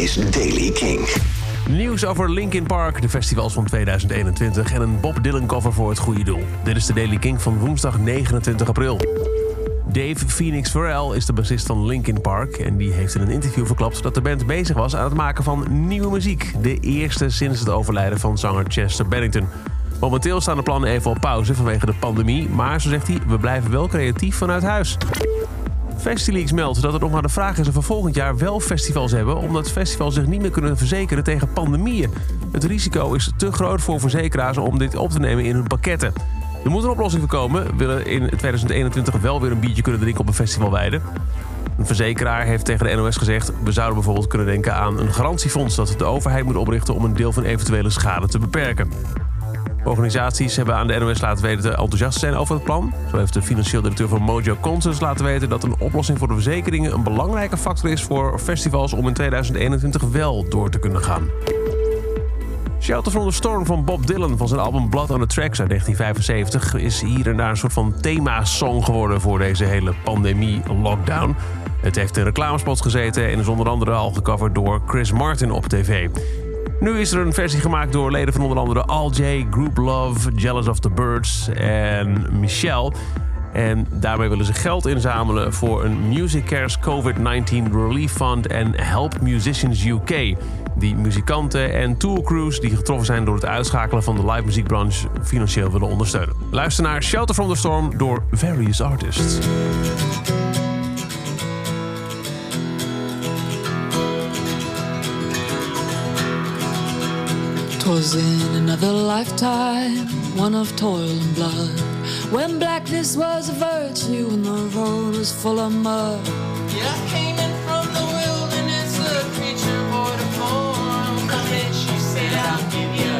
is Daily King. Nieuws over Linkin Park, de festivals van 2021 en een Bob Dylan cover voor het goede doel. Dit is de Daily King van woensdag 29 april. Dave Phoenix Farrell is de bassist van Linkin Park en die heeft in een interview verklapt dat de band bezig was aan het maken van nieuwe muziek. De eerste sinds het overlijden van zanger Chester Bennington. Momenteel staan de plannen even op pauze vanwege de pandemie, maar zo zegt hij, we blijven wel creatief vanuit huis. Festileaks meldt dat het nog maar de vraag is of we volgend jaar wel festivals hebben, omdat festivals zich niet meer kunnen verzekeren tegen pandemieën. Het risico is te groot voor verzekeraars om dit op te nemen in hun pakketten. Er moet een oplossing voor komen. Willen in 2021 wel weer een biertje kunnen drinken op een festivalweide. Een verzekeraar heeft tegen de NOS gezegd... we zouden bijvoorbeeld kunnen denken aan een garantiefonds... dat de overheid moet oprichten om een deel van eventuele schade te beperken. Organisaties hebben aan de NOS laten weten te enthousiast zijn over het plan. Zo heeft de financieel directeur van Mojo Concerts laten weten dat een oplossing voor de verzekeringen een belangrijke factor is voor festivals om in 2021 wel door te kunnen gaan. Shelter from the Storm van Bob Dylan van zijn album Blood on the Tracks uit 1975 is hier en daar een soort van thema-song geworden voor deze hele pandemie-lockdown. Het heeft in reclamespots gezeten en is onder andere al gecoverd door Chris Martin op tv. Nu is er een versie gemaakt door leden van onder andere Al J, Group Love, Jealous of the Birds en Michelle. En daarmee willen ze geld inzamelen voor een Music Cares COVID-19 Relief Fund en Help Musicians UK. Die muzikanten en tourcrews die getroffen zijn door het uitschakelen van de live muziekbranche financieel willen ondersteunen. Luister naar Shelter from the Storm door Various Artists. Twas in another lifetime, one of toil and blood, when blackness was a virtue and the road was full of mud. Yeah, I came in from the wilderness, a creature void of form. Come in, she said, I'll give you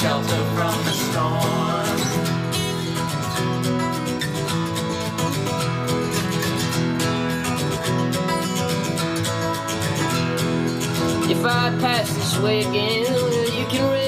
shelter from the storm. If I pass this way again, can read.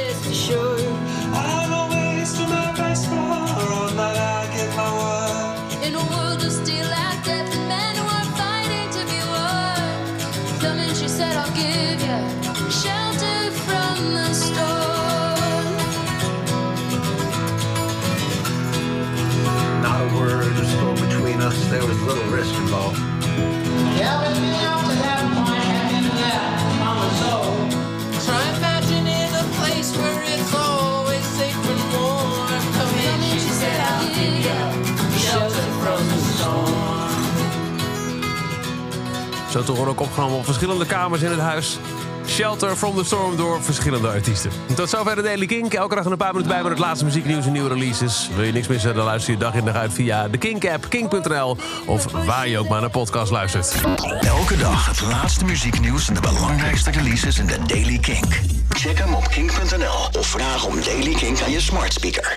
Zo te horen ook opgenomen op verschillende kamers in het huis. Shelter from the Storm door verschillende artiesten. Tot zover de Daily Kink. Elke dag een paar minuten bij met het laatste muzieknieuws en nieuwe releases. Wil je niks missen, dan luister je dag in dag uit via de Kink-app, kink.nl... of waar je ook maar naar podcast luistert. Elke dag het laatste muzieknieuws en de belangrijkste releases in de Daily King. Check hem op kink.nl of vraag om Daily King aan je smart speaker.